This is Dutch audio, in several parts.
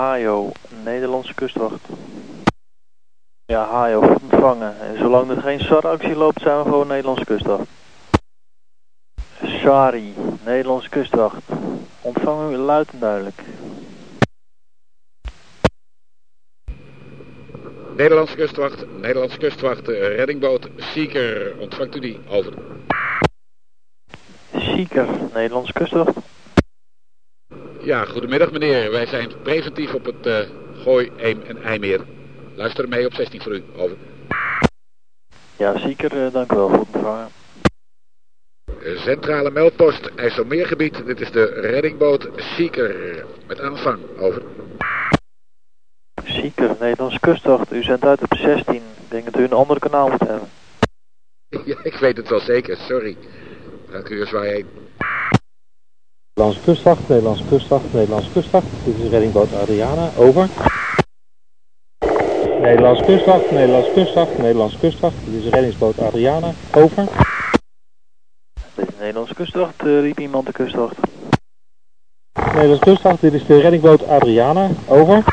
Hajo, Nederlandse kustwacht. Ja, Hajo, ontvangen. En zolang er geen SAR-actie loopt, zijn we gewoon Nederlandse kustwacht. Sari, Nederlandse kustwacht. Ontvang u luid en duidelijk. Nederlandse kustwacht, Nederlandse kustwacht, eh, reddingboot Seeker. Ontvangt u die? Over. Seeker, Nederlandse kustwacht. Ja, goedemiddag meneer. Wij zijn preventief op het uh, Gooi, Eem en IJmeer. Luister mee op 16 voor u. Over. Ja, Seeker, uh, dank u wel. Goed ontvangen. Centrale meldpost, IJsselmeergebied. Dit is de reddingboot Seeker. Met aanvang. Over. Seeker, Nederlandse kustwacht. U zendt uit op 16. Ik denk dat u een ander kanaal moet hebben. Ja, ik weet het wel zeker. Sorry. Dank u eens waar heen. Nederlandse kustwacht, Nederlandse kustwacht, Nederlandse kustwacht. Dit is reddingboot Adriana, over. Nederlandse kustwacht, Nederlandse kustwacht, Nederlandse kustwacht. Dit is reddingsboot Adriana, over. Dit is Nederlandse kustwacht, uh, riep iemand de kustwacht. Nederlandse kustwacht, dit is de reddingboot Adriana, over.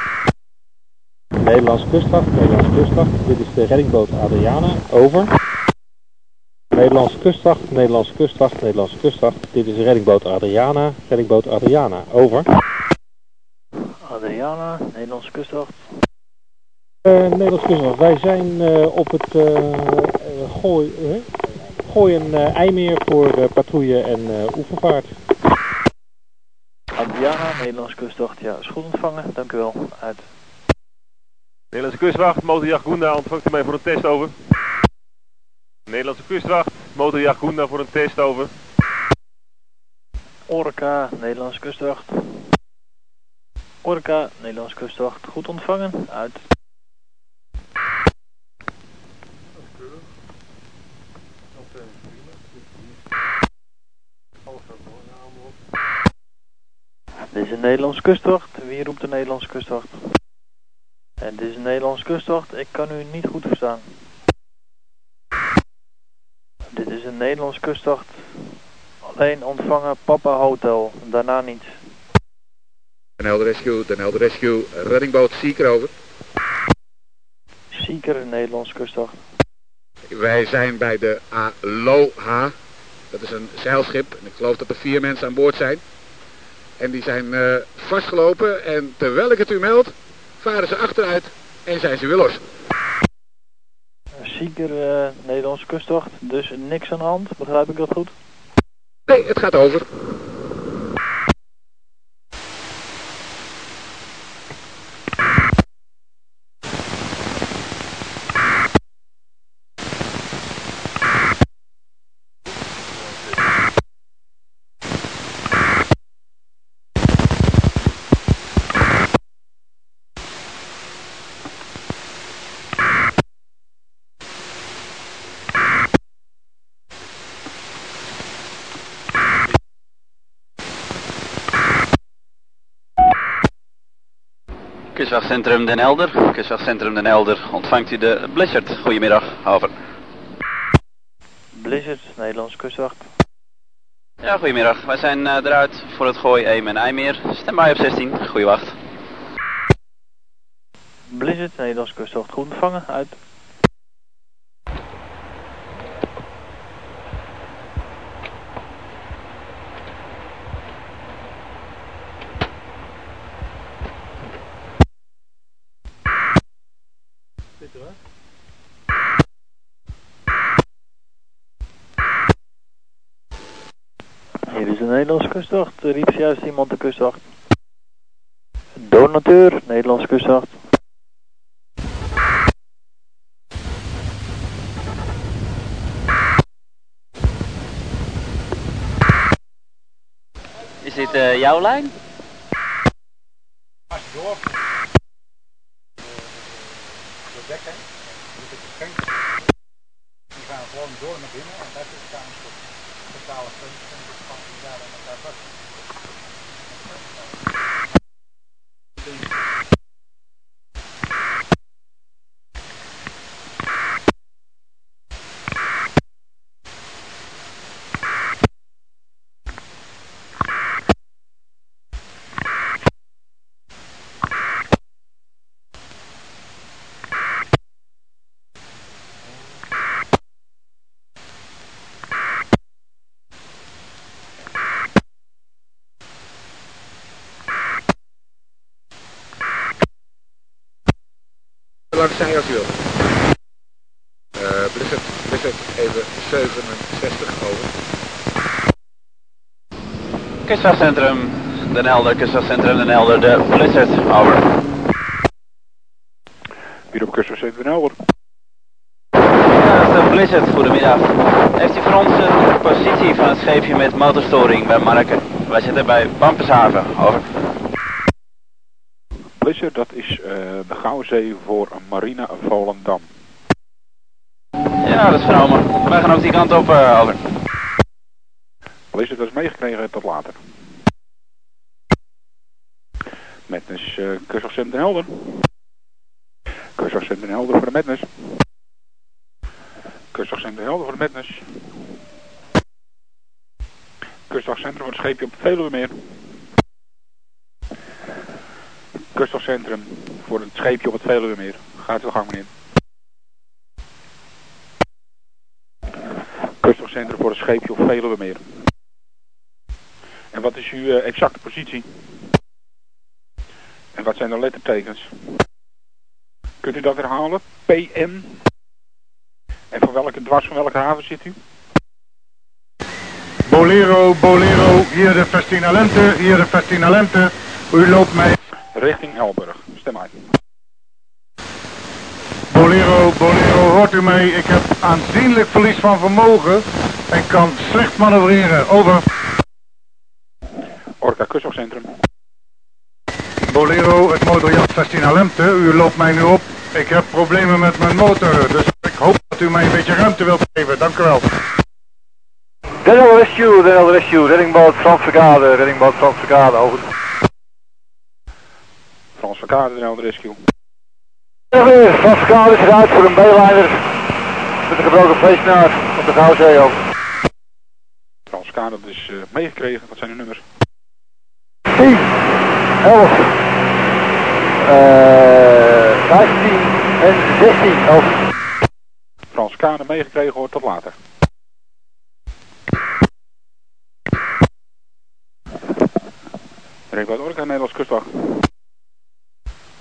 Nederlandse kustwacht, Nederlandse kustwacht, dit is de reddingboot Adriana, over. Nederlandse kustwacht, Nederlandse kustwacht, Nederlandse kustwacht. Dit is reddingboot Adriana, reddingboot Adriana, over. Adriana, Nederlandse kustwacht. Uh, Nederlandse kustwacht, wij zijn uh, op het uh, gooi, gooi en IJmeer voor patrouille en oefenvaart. Adriana, Nederlandse kustwacht, ja, is goed ontvangen, dank u wel, uit. Nederlandse kustwacht, motorjacht Gunda, ontvangt u mij voor een test over. Nederlandse kustwacht, motorjacht Gunda voor een test over. Orca, Nederlandse kustwacht. Orca, Nederlandse kustwacht, goed ontvangen, uit. Dit is een Nederlandse kustwacht, wie roept de Nederlandse kustwacht? En dit is een Nederlandse kustwacht, ik kan u niet goed verstaan. Dit is een Nederlandse kustwacht. Alleen ontvangen Papa Hotel, daarna niets. Den Helder Rescue, Den Helder Rescue, reddingboot Seeker over. Seeker, Nederlandse kustwacht. Wij zijn bij de Aloha. Dat is een zeilschip en ik geloof dat er vier mensen aan boord zijn. En die zijn uh, vastgelopen en terwijl ik het u meld, varen ze achteruit en zijn ze weer los. Zieker uh, Nederlandse kustwacht, dus niks aan de hand, begrijp ik dat goed? Nee, het gaat over. Kustwachtcentrum Den Helder, Kustwachtcentrum Den Helder, ontvangt u de Blizzard. Goedemiddag, over. Blizzard, Nederlandse kustwacht. Ja, goedemiddag. Wij zijn uh, eruit voor het Gooi, Eem en IJmeer. Standby op 16, goeie wacht. Blizzard, Nederlandse kustwacht, goed ontvangen, uit. Hier is de Nederlandse kustwacht, riep juist iemand de kustwacht. Donateur, Nederlandse kustwacht. Is dit uh, jouw lijn? Als je door. Door dek heen. moet ik geen. Die gaan gewoon door naar binnen en daar zit staan een soort totale punt. En dat gaan we daar aan elkaar vast. Opzij als u wilt. Uh, Blizzard, Blizzard even 67 over. Kustwachtcentrum Den Helder, Kustwachtcentrum Den Helder, de Blizzard, over. Hier op Kustwachtcentrum Den Helder. Ja, de Blizzard, goedemiddag. Heeft u voor ons een positie van het scheepje met motorstoring bij Marken? Wij zitten bij Pampenshaven, over. Dat is uh, de Gouwzee voor Marina Volendam. Ja, dat is vernomen. Wij gaan ook die kant op, over. Blizzard, dat is meegekregen tot later. Metnes, uh, Kustwachtcentrum Den Helder. Kustwachtcentrum Den Helder voor de Metnes. Den Helder voor de Metnes. Kustwachtcentrum voor het scheepje op het Veluwemeer. Kustwachtcentrum voor het scheepje op het Veluwemeer. Gaat uw gang meneer. Kustwachtcentrum voor het scheepje op Veluwemeer. En wat is uw uh, exacte positie? En wat zijn de lettertekens? Kunt u dat herhalen? PM. En van welke dwars van welke haven zit u? Bolero, Bolero, hier de Festina Lente, hier de Festina Lente. U loopt mij... Richting Elburg. Stem uit. Bolero, Bolero, hoort u mij? Ik heb aanzienlijk verlies van vermogen en kan slecht manoeuvreren. Over. Orca Kustwachtcentrum. Bolero, het motorjacht Festina Lente. U loopt mij nu op. Ik heb problemen met mijn motor, dus ik hoop dat u mij een beetje ruimte wilt geven. Dank u wel. Daniel Rescue, Daniel Rescue, reddingboot Frans Verkade, reddingboot Frans Verkade, over. Frans Verkade, Daniel Rescue. Frans Verkade is eruit voor een B-liner met een gebroken feestnaar op de Gouwzee, over. Frans Verkade, dat is uh, meegekregen. Wat zijn de nummers? 10, 11, uh, 15 en 16, over. Frans Kade meegekregen hoort tot later. Rekbaat Orca, Nederlands kustwacht.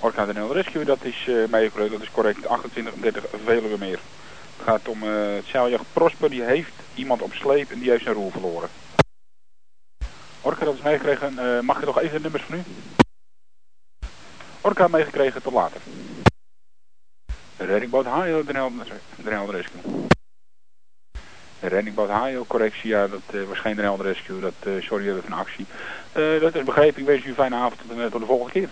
Orca de Rescue, dat is uh, dat is correct. 2830 Veluwe meer. Het gaat om uh, het zeiljacht Prosper, die heeft iemand op sleep en die heeft zijn roer verloren. Orca, dat is meegekregen. Uh, mag je nog even de nummers van u? Orca meegekregen tot later. Reddingboot Hajo, de Helder Rescue. Reddingboot Hajo, correctie, ja, dat uh, was geen de Helder Rescue, dat, uh, sorry, dat is een actie. Uh, dat is begrepen, ik wens u een fijne avond tot, tot de volgende keer.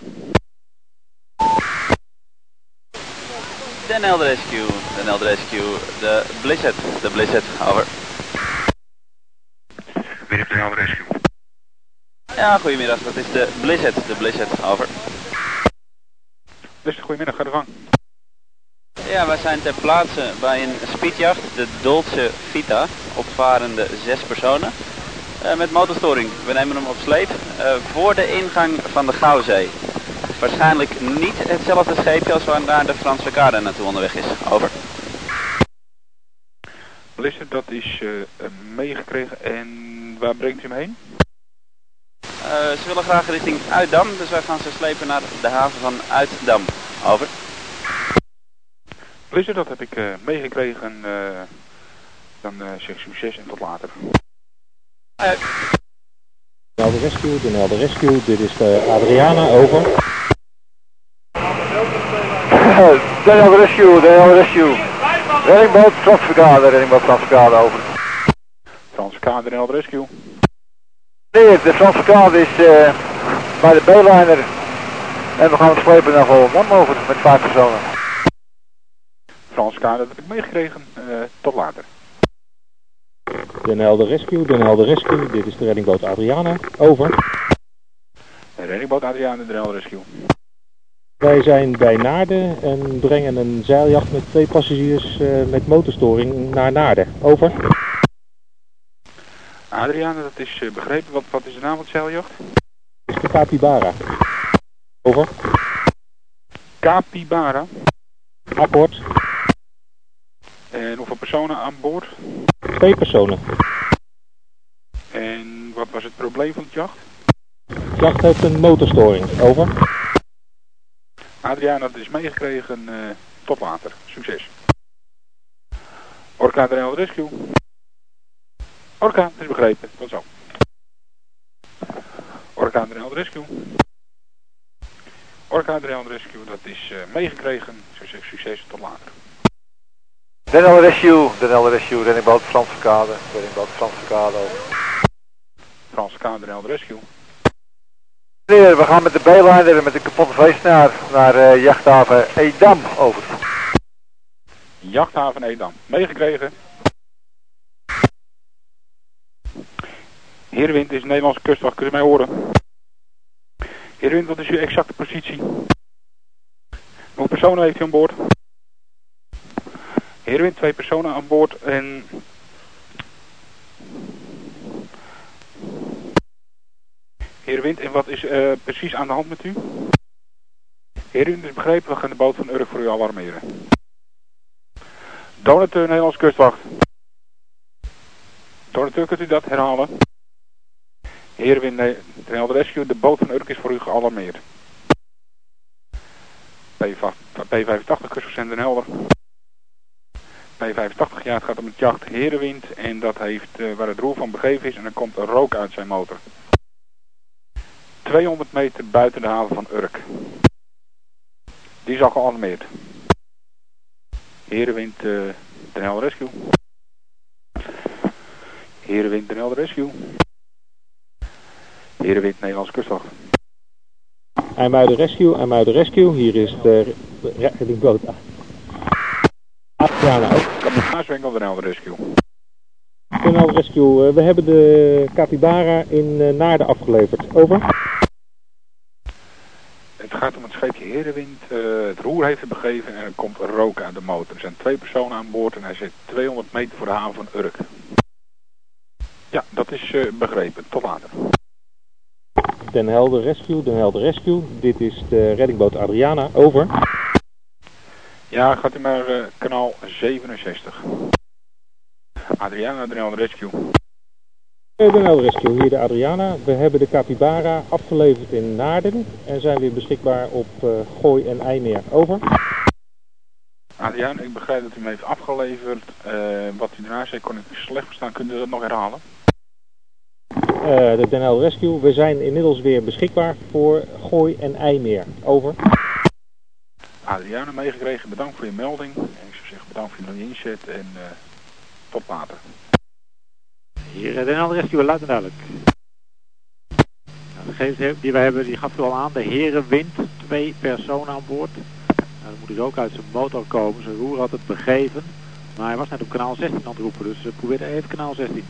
Den Helder Rescue, Den Helder Rescue, de Blizzard, de Blizzard, over. Wie heeft de Helder Rescue? Ja, goedemiddag, dat is de Blizzard, de Blizzard, over. Dus goedemiddag, ga de gang. Ja, wij zijn ter plaatse bij een speedjacht, de Dolce Vita, opvarende zes personen. Uh, met motorstoring. We nemen hem op sleep uh, voor de ingang van de Gouwzee. Waarschijnlijk niet hetzelfde scheepje als waar naar de Franse Kade naartoe onderweg is. Over. Blizzard, dat is uh, meegekregen en waar brengt u hem heen? ze willen graag richting Uitdam, dus wij gaan ze slepen naar de haven van Uitdam. Over. Blizzard, dat heb ik uh, meegekregen. Uh, dan uh, zeg succes en tot later. De Rescue, de Rescue, dit is de Adriana, over. Daniel de Rescue, Daniel de Rescue. Reddingboot Frans Verkade, reddingboot Frans Verkade, over. Frans Verkade, Daniel de Rescue. Nee, de Frans Verkade is bij de B-liner. En we gaan het slepen naar Volendam over met vijf personen. Frans dat heb ik meegekregen. Uh, tot later. Den Helder Rescue, Den Helder Rescue. Dit is de reddingboot Adriana. Over. De reddingboot Adriana, Den Helder Rescue. Wij zijn bij Naarden en brengen een zeiljacht met twee passagiers uh, met motorstoring naar Naarden. Over. Adriana, dat is uh, begrepen. Wat, wat is de naam van het zeiljacht? is de Capybara. Over. Capybara. Akkoord. En hoeveel personen aan boord? Twee personen. En wat was het probleem van het jacht? Het jacht heeft een motorstoring. Over. Adriaan, dat is meegekregen. Uh, Tot later. Succes. Orca de Rescue. Orca, het is begrepen. Tot zo. Orca de Rescue. Orca de Rescue, dat is uh, meegekregen. Succes, succes, tot later. Denel Rescue, Denel Rescue, reddingboot Frans Verkade, reddingboot Frans Verkade over. Frans Verkade, Denel Rescue. We gaan met de B-liner met de kapotte veesnaar naar uh, jachthaven Edam over. Jachthaven Edam, meegekregen. Heerwind is Nederlandse kustwacht, kun je mij horen? Heerwind, wat is uw exacte positie? Hoeveel personen heeft u aan boord? Heerwind, twee personen aan boord en... Heerwind, en wat is uh, precies aan de hand met u? Heerwind, is begrepen, we gaan de boot van Urk voor u alarmeren. Donateur, Nederlandse kustwacht. Donateur, kunt u dat herhalen? Heerwind, nee, de Rescue, de boot van Urk is voor u gealarmeerd. P85 kustverzender Den Helder. P85, ja, het gaat om het jacht Herenwind en dat heeft uh, waar het roer van begeven is en er komt rook uit zijn motor. 200 meter buiten de haven van Urk. Die is al gealarmeerd. Herenwind uh, Den Helder Rescue. Herenwind Den Helder Rescue. Herenwind Nederlands kustwacht. IJmuiden Rescue, IJmuiden Rescue. Hier is de reddingboot. Adriana ook. Maaswinkel Den Helder Rescue. Den Helder Rescue, we hebben de Capybara in uh, Naarden afgeleverd. Over. Het gaat om het scheepje Herenwind. Uh, het roer heeft het begeven en er komt rook uit de motor. Er zijn twee personen aan boord en hij zit 200 meter voor de haven van Urk. Ja, dat is uh, begrepen. Tot later. Den Helder Rescue, Den Helder Rescue. Dit is de reddingboot Adriana. Over. Ja, gaat u maar uh, kanaal 67. Adriana, Den Helder Rescue. Den Helder Rescue, hier de Adriana. We hebben de Capybara afgeleverd in Naarden en zijn weer beschikbaar op uh, Gooi en IJmeer. Over. Adriaan, ik begrijp dat u me heeft afgeleverd. Uh, wat u daarna zei kon ik slecht verstaan. Kunt u dat nog herhalen? Uh, de Helder Rescue. We zijn inmiddels weer beschikbaar voor Gooi en IJmeer. Over. Adriaan, meegekregen. Bedankt voor je melding. En ik zou zeggen bedankt voor je inzet en tot later. Hier Den Helder Rescue, luid en duidelijk. Nou, de gegevens die wij hebben, die gaf u al aan. De Herenwind, twee personen aan boord. Nou, dan moet dus ook uit zijn motor komen. Zijn roer had het begeven. Maar hij was net op kanaal 16 aan het roepen, dus uh, probeer even kanaal 16.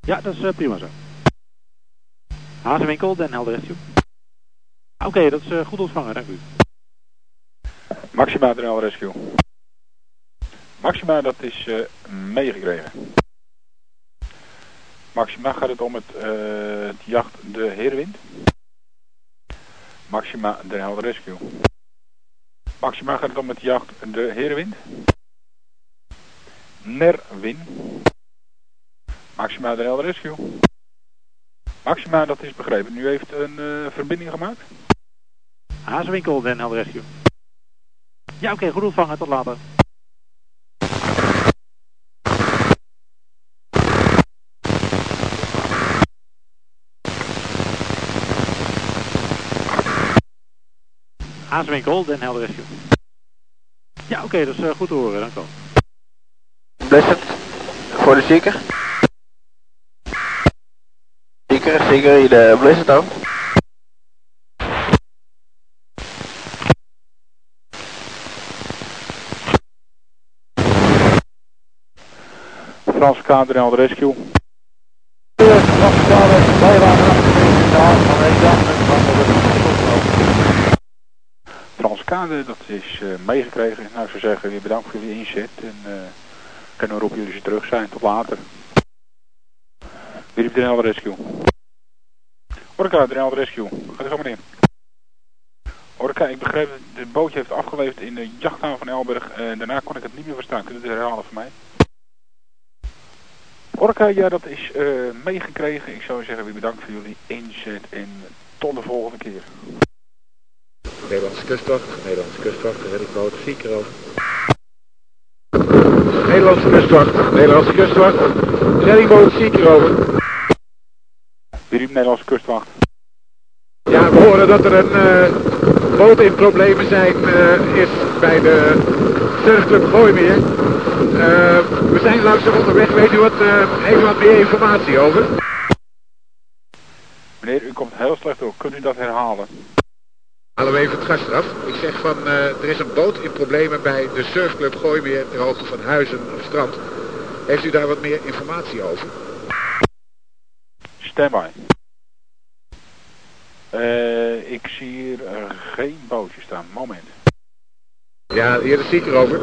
Ja, dat is uh, prima zo. Hazenwinkel, Den Helder Rescue. Oké, okay, dat is uh, goed ontvangen, dank u. Maxima Den Helder Rescue. Maxima, dat is meegekregen. Maxima gaat het om het, het jacht de Heerwind. Maxima Den Helder Rescue. Maxima gaat het om het jacht de Heerwind. Nerwin. Maxima Den Helder Rescue. Maxima, dat is begrepen. U heeft een uh, verbinding gemaakt? Hazenwinkel Den Helder Rescue. Ja, oké, goed ontvangen. Tot later. Haaswinkel, Den Helder Rescue. Ja, oké, okay, dat is uh, goed te horen, dank u wel. Blizzard, voor de zieker. Zieker, zieker, hier de Blizzard ook. Frans K, Den Helder Rescue. Frans K, bijwagen van Edam en van de Kade, dat is uh, meegekregen. Nou, ik zou zeggen, weer bedankt voor jullie inzet. En uh, kunnen we op jullie terug zijn. Tot later. Wie de Helder Rescue? Orca, de Helder Rescue. Ga er zo maar in. Orca, ik begreep dat het bootje heeft afgeleverd in de jachthaven van Elburg. En daarna kon ik het niet meer verstaan. Kunt u het herhalen voor mij? Orca, ja, dat is uh, meegekregen. Ik zou zeggen, weer bedankt voor jullie inzet. En tot de volgende keer. Nederlandse kustwacht, Nederlandse kustwacht, reddingboot, Zieker over. Nederlandse kustwacht, Nederlandse kustwacht, reddingboot, Zieker over. Nederlandse kustwacht. Ja, we horen dat er een uh, boot in problemen zijn, uh, is bij de surfclub Gooimeer. Uh, we zijn langzaam onderweg, weet u wat, u wat meer informatie over? Meneer, u komt heel slecht door. Kunt u dat herhalen? Halen we even het gas eraf. Ik zeg van, uh, er is een boot in problemen bij de surfclub Gooimeer ter hoogte van Huizen op strand. Heeft u daar wat meer informatie over? Standby. Uh, ik zie hier uh, geen bootje staan. Moment. Ja, hier de Seeker over.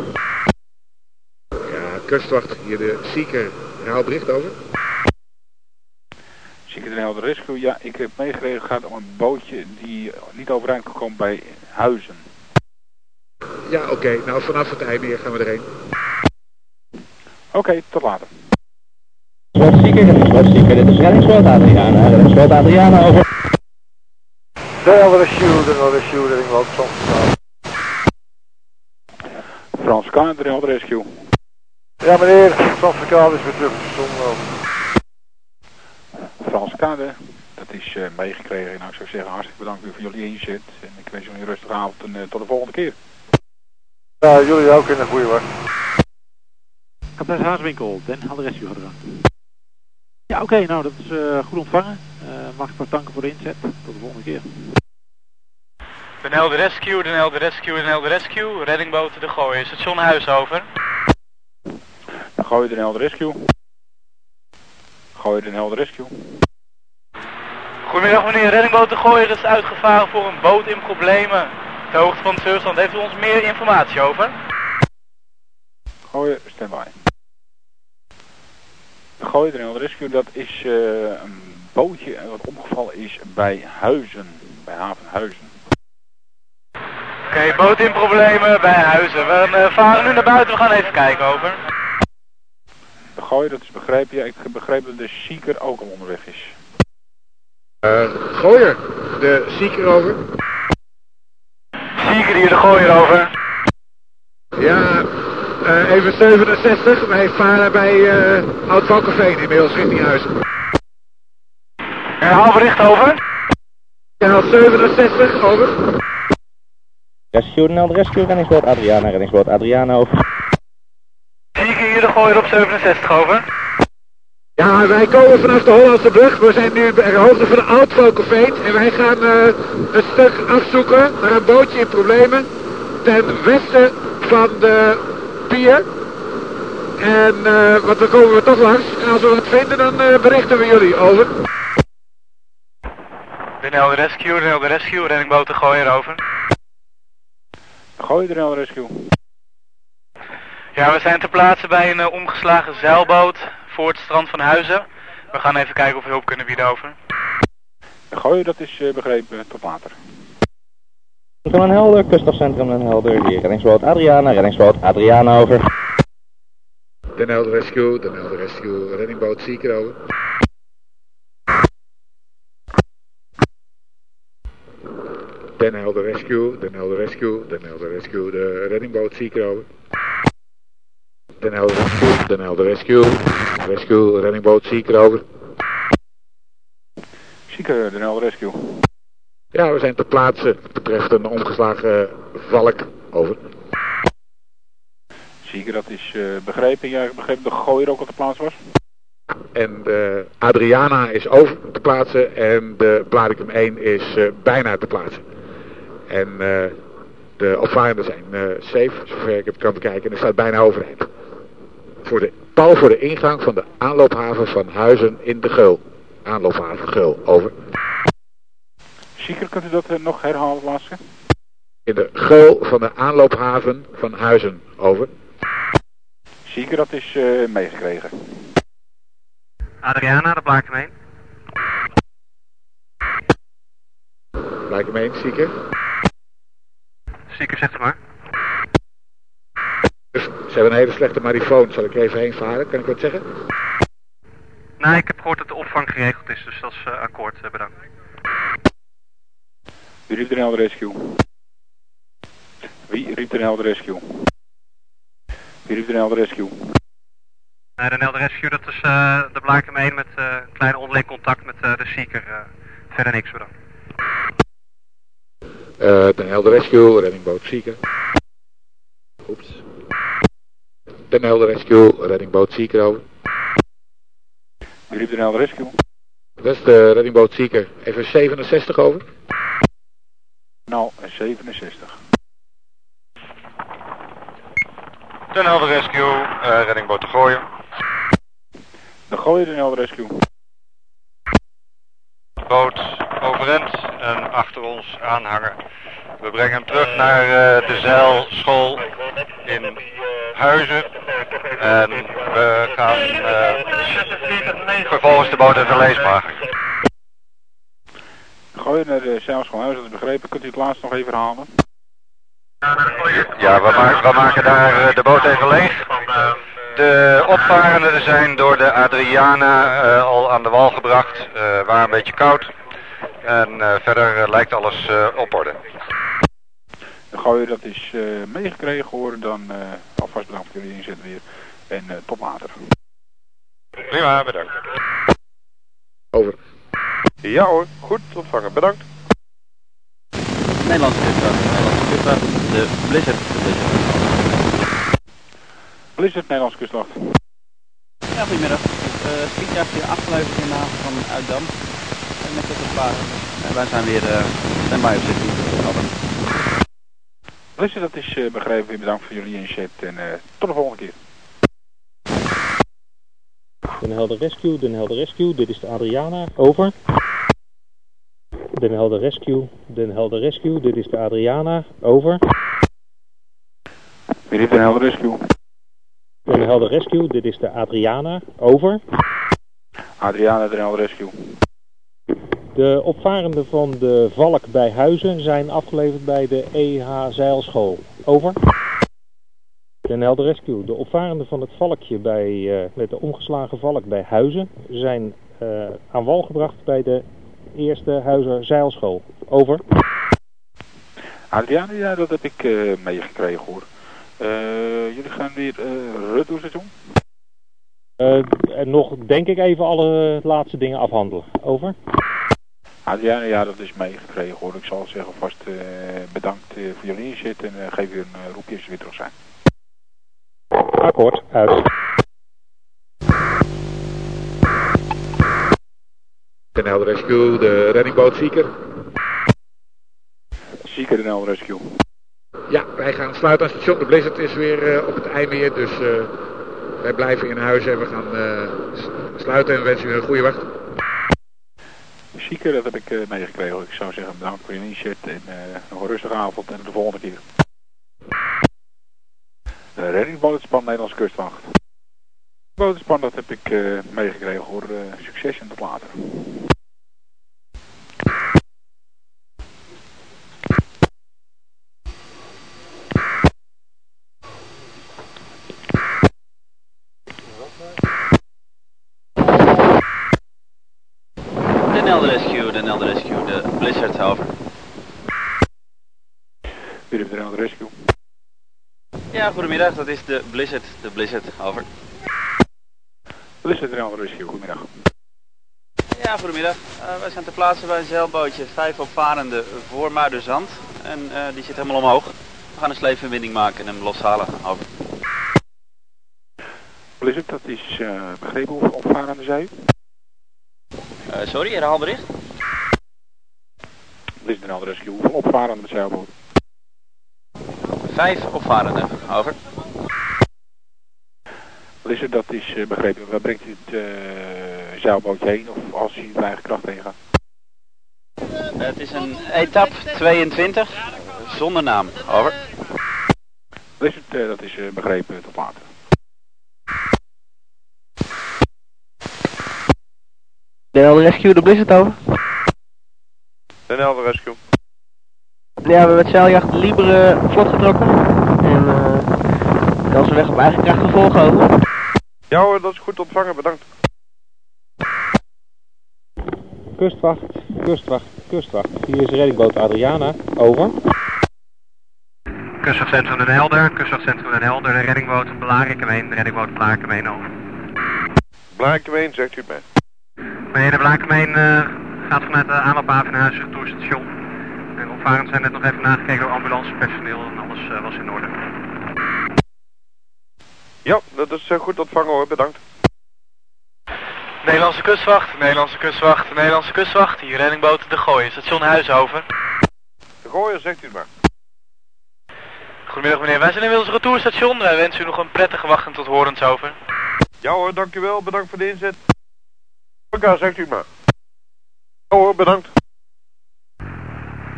Ja, kustwacht, hier de Seeker. Herhaal bericht over. De Helder Rescue. Ja, ik heb meegekregen. Het gaat om een bootje die niet overeind kan komen bij Huizen. Ja, oké. Okay. Nou, vanaf het einde gaan we erheen. Oké, okay, tot later. Slotstieker, slotstieker. Dit is reddingsboot Adriana. Reddingsboot Adriana over. De Helder Rescue, de Helder Rescue, reddingboot Frans Frans K, de Helder Rescue. Ja meneer, Frans K is weer terug op dat is uh, meegekregen. Nou, ik zou zeggen, hartstikke bedankt voor jullie inzet. En ik wens jullie een rustige avond en uh, tot de volgende keer. Ja, jullie ook in een goede war. Kapitein Haaswinkel, Den Helder Rescue gedaan. Ja, oké, okay, nou dat is uh, goed ontvangen. mag ik danken voor de inzet. Tot de volgende keer. Den Helder Rescue, Den Helder Rescue, Den Helder Rescue. Reddingboot De Gooi, station Huis over. De Gooi, Den Helder Rescue. Gooi Den Helder Rescue. Goedemiddag meneer, reddingboot De Gooier is uitgevaren voor een boot in problemen. Ter hoogte van het Surfstand. Heeft u ons meer informatie over? Gooier, standby. De Gooier Helder Rescue, dat is uh, een bootje wat omgevallen is bij Huizen. Bij haven Huizen. Oké, okay, boot in problemen bij Huizen. We uh, varen nu naar buiten, we gaan even kijken over. De Gooier, dat is begrepen. Ja, ik begreep dat de Seeker ook al onderweg is. Uh, gooier, de Seeker over. Seeker hier, de Gooier over. Ja, uh, even 67. Wij varen bij uh, Oud-Valkenveen inmiddels richting huis. Herhaal bericht over. Ja, 67, over. Rescue, NL, rescue, reddingsboot Adriana, reddingsboot Adriana, over. Seeker hier, de Gooier op 67, over. Ja, wij komen vanaf de Hollandse brug. We zijn nu bij de hoogte van de Oud-Valkenveen. En wij gaan uh, een stuk afzoeken naar een bootje in problemen. Ten westen van de pier. En uh, want dan komen we toch langs. En als we wat vinden, dan uh, berichten we jullie over. De Rescue, de Rescue, reddingboot de Gooier over. Gooi de Helder Rescue. Ja, we zijn ter plaatse bij een omgeslagen zeilboot voor het strand van Huizen. We gaan even kijken of we hulp kunnen bieden over. Gooi, dat is uh, begrepen. Tot later. Centrum en Helder, kustafcentrum en Helder. Hier reddingsboot Adriana, reddingsboot Adriana over. Den Helder Rescue, Den Helder Rescue, reddingboot Zieker over. Den Helder Rescue, Den Helder Rescue, Den Helder Rescue, de reddingboot Zieker over. Den Helder Rescue, Den Helder Rescue, Rescue, reddingboot, Zieker over. Zieker, Den Helder Rescue. Ja, we zijn ter plaatse, betreft een omgeslagen valk, over. Zieker, dat is uh, begrepen. Ja, ik begreep dat de gooier ook op de plaats was. En de Adriana is over te plaatsen en de Bladicum 1 is uh, bijna te plaatsen. En uh, de opvarenden zijn safe, zover ik het kan bekijken, en er staat bijna overeind voor de, pal voor de ingang van de aanloophaven van Huizen in de Geul. Aanloophaven Geul, over. Zieker, kunt u dat uh, nog herhalen, laatste? In de Geul van de aanloophaven van Huizen, over. Zieker, dat is uh, meegekregen. Adriana, de Blakenmeen. Blakenmeen, Zieker. Zieker, zegt maar. Ze hebben een hele slechte marifoon. Zal ik even heen varen? Kan ik wat zeggen? Nee, ik heb gehoord dat de opvang geregeld is, dus dat is uh, akkoord. Uh, bedankt. Jullie de Rescue. Riep een Helder Rescue. Riep een Helder Rescue. Uh, de Nelder Rescue, dat is uh, de Blaken mee met uh, klein onderling contact met de Seeker. verder niks bedankt. Den Helder Rescue, reddingboot Seeker. Den Helder Rescue, reddingboot Seeker over. U riep Den Helder Rescue. Dat is de reddingboot Seeker. Even 67 over. Nou, 67. Den Helder Rescue, uh, reddingboot te gooien. De gooien Den Helder Rescue. Boot overend en achter ons aanhangen. We brengen hem terug naar uh, de zeilschool in Huizen. En we gaan uh, vervolgens de boot even maken. Gooien naar de zeilschool Huizen, dat is begrepen. Kunt u het laatst nog even herhalen? Ja, we, ma we maken daar uh, de boot even leeg. De opvarenden zijn door de Adriana al aan de wal gebracht. Waren een beetje koud. En verder lijkt alles op orde. De gooien dat is meegekregen hoor. Dan alvast bedankt voor jullie inzet weer. En tot later. Prima, bedankt. Over. Ja hoor, goed ontvangen. Bedankt. Nederlandse kustwacht, Nederlandse kustwacht, de Blizzard, de Blizzard. Blizzard, Nederlandse kustwacht. Ja, goedemiddag. Uh, in de haven van Uitdam. En met het. En wij zijn weer uh, stand-by op zitting. Blizzard, dat is uh, begrepen. Bedankt voor jullie inzet en uh, tot de volgende keer. Den Helder Rescue, Den Helder Rescue, dit is de Adriana, over. Den Helder Rescue, Den Helder Rescue, dit is de Adriana, over. Wie heeft Den Helder Rescue? Den Helder Rescue, dit is de Adriana, over. Adriana, Den Helder Rescue. De opvarenden van de Valk bij Huizen zijn afgeleverd bij de EH Zeilschool, over. Den Helder Rescue, de opvarenden van het valkje bij, uh, met de omgeslagen valk bij Huizen zijn uh, aan wal gebracht bij de eerste Huizer Zeilschool. Over. Adriaan, ja, dat heb ik uh, meegekregen hoor. Jullie gaan weer uh, is het en nog denk ik even alle laatste dingen afhandelen. Over. Adriaan, ja, dat is meegekregen hoor. Ik zal zeggen vast bedankt voor jullie inzet en geef u een roepje als we weer terug zijn. Akkoord, uit. Den Helder Rescue, de reddingboot Den Helder Rescue. Ja, wij gaan sluiten aan het station. De Blizzard is weer uh, op het IJmeer, dus uh, wij blijven in huis en we gaan uh, sluiten en wensen u een goede wacht. Dat heb ik meegekregen. Ik zou zeggen bedankt voor je inzet en nog een rustige avond en de volgende keer. De reddingsbootspan Nederlandse kustwacht. Bootspan, dat heb ik uh, meegekregen hoor. Uh, succes en tot later. De Rescue, de Nelder Rescue, de Blizzard, over. Heeft de Nelder Rescue? Ja, goedemiddag, dat is de Blizzard, de Blizzard, over. Blizzard Nelder Rescue, goedemiddag. Ja, goedemiddag. Uh, wij zijn ter plaatse bij een zeilbootje, vijf opvarenden voor Muiderzand. En uh, die zit helemaal omhoog. We gaan een sleepverbinding maken en hem loshalen, over. Blizzard, dat is uh, begrepen hoeveel opvarenden zijn? sorry, herhaal bericht. Blizzard Nelder Rescue, hoeveel opvarenden met zeilboot? Vijf opvarenden, over. Blizzard, dat is uh, begrepen. Waar brengt u het uh, zeilbootje heen of als u bij eigen kracht heen gaat? Het is een etap 22 zonder naam, over. Blizzard, uh, dat is begrepen tot later. De Helder Rescue, de Blizzard over. De Helder Rescue. Ja, we hebben met zeiljacht Libre vlot getrokken. En uh, onze weg op eigen kracht gevolgen over. Ja hoor, dat is goed ontvangen, bedankt. Kustwacht, kustwacht, kustwacht. Hier is reddingboot Adriana, over. Kustwachtcentrum Den Helder, Kustwachtcentrum Den Helder, de reddingboot Blarikumeen, reddingboot Blarikumeen over. Blaakumeen, zegt u mij. Meneer de Blarikumeen eh, gaat vanuit de aanloophaven naar huis station. En de opvarenden zijn net nog even nagekeken door ambulancepersoneel en alles eh, was in orde. Ja, dat is eh, goed ontvangen hoor, bedankt. Nederlandse kustwacht, Nederlandse kustwacht, Nederlandse kustwacht. Hier reddingboot De Gooien, station Huizover. De gooier, zegt u maar. Goedemiddag meneer, wij zijn inmiddels retourstation. Wij wensen u nog een prettige wacht tot horens over. Ja hoor, dankjewel, bedankt voor de inzet. Elkaar, zegt u maar. Ja hoor, bedankt.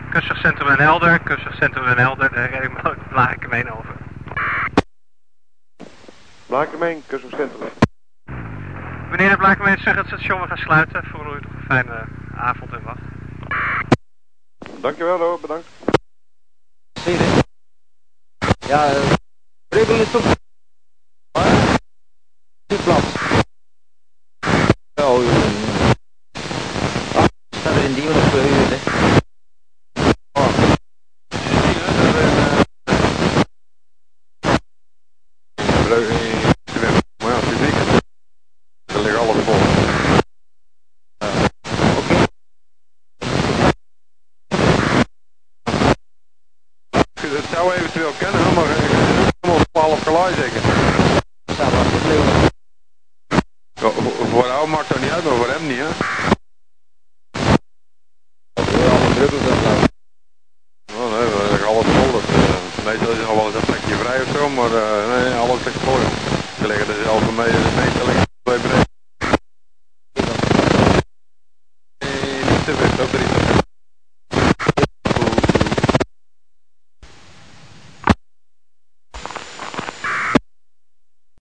Kustwachtcentrum Den Helder, Kustwachtcentrum Den Helder, de reddingboot Blarikumeen over. Blaakumeen, kustcentrum. Meneer de Blarikumeen zegt het station we gaan sluiten. Voor u nog een fijne avond en wacht. Dankjewel hoor, bedankt. Ja, uh, Breugel is op. Dit plaats. Ja, uh, ah, staat er in die wat op uh, hè. Maar ja, het is niet. Er liggen alles vol. Het zou eventueel kunnen, maar ik helemaal op 12 gelaai zeker.